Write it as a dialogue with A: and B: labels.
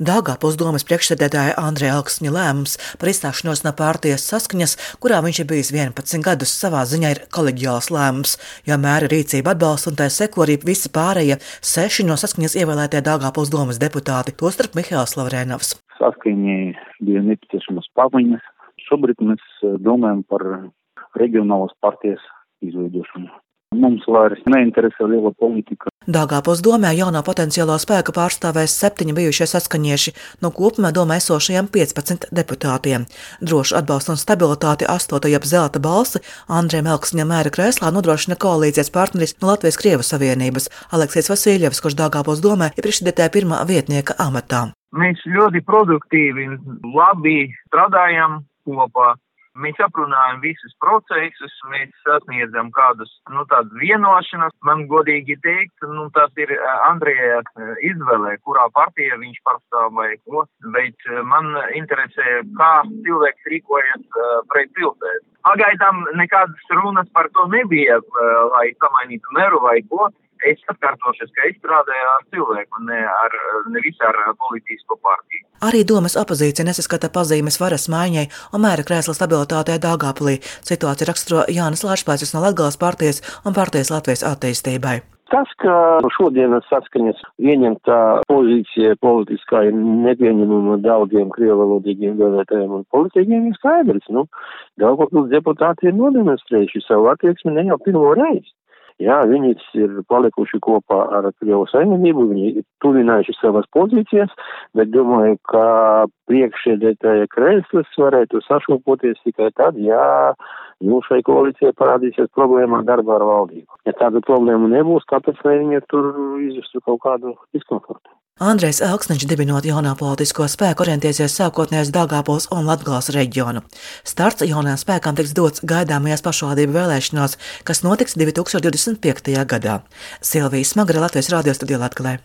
A: Dāngāpils domas priekšsēdētāja Andrija Alksņa lēmums par izstāšanos no pārties saskaņas, kurā viņš ir bijis 11 gadus, savā ziņā ir koleģiāls lēmums, jo mēra rīcība atbalsta un tā seko arī visi pārējie seši no saskaņas ievēlētie Dāngāpils domas deputāti, tostarp Mihāls Lavrēnovs.
B: Saskaņai bija nepieciešamas pamaņas. Šobrīd mēs eh, domājam par reģionālas partijas izveidošanu. Mums vairs neinteresē liela politika.
A: Dāngāpils domē jauno potenciālo spēku pārstāvēs septiņi bijušie saskaņieši no kopumā domā esošajiem 15 deputātiem. Drošu atbalstu un stabilitāti astotajā zelta balsi Andriem Elksņa mēra krēslā nodrošina koalīcijas partneris no Latvijas Krievu Savienības Aleksijas Vasiljevs, kurš Dāngāpils domē ir priekšsēdētāja pirmā vietnieka amatā.
C: Mēs ļoti produktīvi, labi strādājam kopā. Mēs aprunājam visus procesus, mēs sasniedzam kādus, nu, tādas vienošanas. Man godīgi teikt, nu, tas ir Andrija izvēlē, kurā partija viņš pārstāv vai ko, bet man interesē, kā cilvēks rīkojas pret pilsētu. Pagaidām nekādas runas par to nebija, lai samainītu meru vai ko. Es atkārtošos, ka es strādāju ar cilvēku, ne ar, nevis ar politisko partiju.
A: Arī domas opozīcija nesaskata pazīmes varas maiņai un mēra krēsla stabilitātei Dāngāpulī. Situāciju raksturo Jānis Lāčplēcis no Latgales partijas un partijas Latvijas attīstībai.
D: Tas, ka šodienas saskaņas ieņemtā pozīcija politiskā ir nepieņemama daudziem krievalodīgiem vēlētājiem un politiķiem, ir skaidrs. Nu, Daugavpils deputāti ir nodemonstrējuši savu attieksmi ne jau pirmo reizi. Jā, viņi ir palikuši kopā ar Krievu saimniecību, viņi ir tuvinājuši savas pozīcijas, bet domāju, ka priekšsēdētāja krēslis varētu sašūpoties tikai tad, ja nu, šai koalīcijai parādīsies problēma darbā ar valdību. Ja tāda problēma nebūs, kāpēc lai viņi tur izjustu kaut kādu diskomfortu?
A: Andrejs Elksniņš dibinot jaunā politisko spēku orientēsies sākotnējais Dāngāpols un Latgals reģionu. Starts jaunajām spēkām tiks dots gaidāmajās pašvaldību vēlēšanās, kas notiks 2025. gadā. Silvija Smagra Latvijas radio studijā Latgalē.